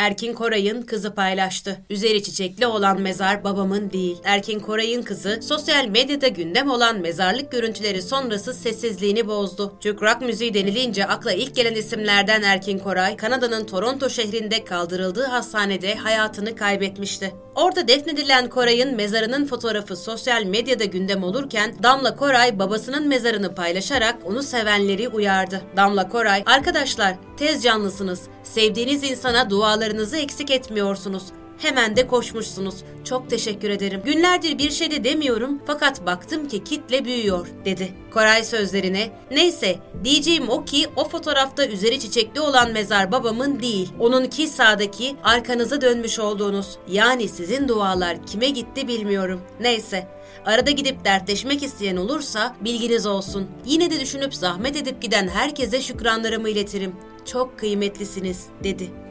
Erkin Koray'ın kızı paylaştı. Üzeri çiçekli olan mezar babamın değil. Erkin Koray'ın kızı sosyal medyada gündem olan mezarlık görüntüleri sonrası sessizliğini bozdu. Türk rock müziği denilince akla ilk gelen isimlerden Erkin Koray, Kanada'nın Toronto şehrinde kaldırıldığı hastanede hayatını kaybetmişti. Orada defnedilen Koray'ın mezarının fotoğrafı sosyal medyada gündem olurken Damla Koray babasının mezarını paylaşarak onu sevenleri uyardı. Damla Koray, arkadaşlar tez canlısınız, sevdiğiniz insana dualarınızı eksik etmiyorsunuz hemen de koşmuşsunuz. Çok teşekkür ederim. Günlerdir bir şey de demiyorum fakat baktım ki kitle büyüyor dedi. Koray sözlerine neyse diyeceğim o ki o fotoğrafta üzeri çiçekli olan mezar babamın değil. Onunki sağdaki arkanıza dönmüş olduğunuz yani sizin dualar kime gitti bilmiyorum. Neyse Arada gidip dertleşmek isteyen olursa bilginiz olsun. Yine de düşünüp zahmet edip giden herkese şükranlarımı iletirim. Çok kıymetlisiniz, dedi.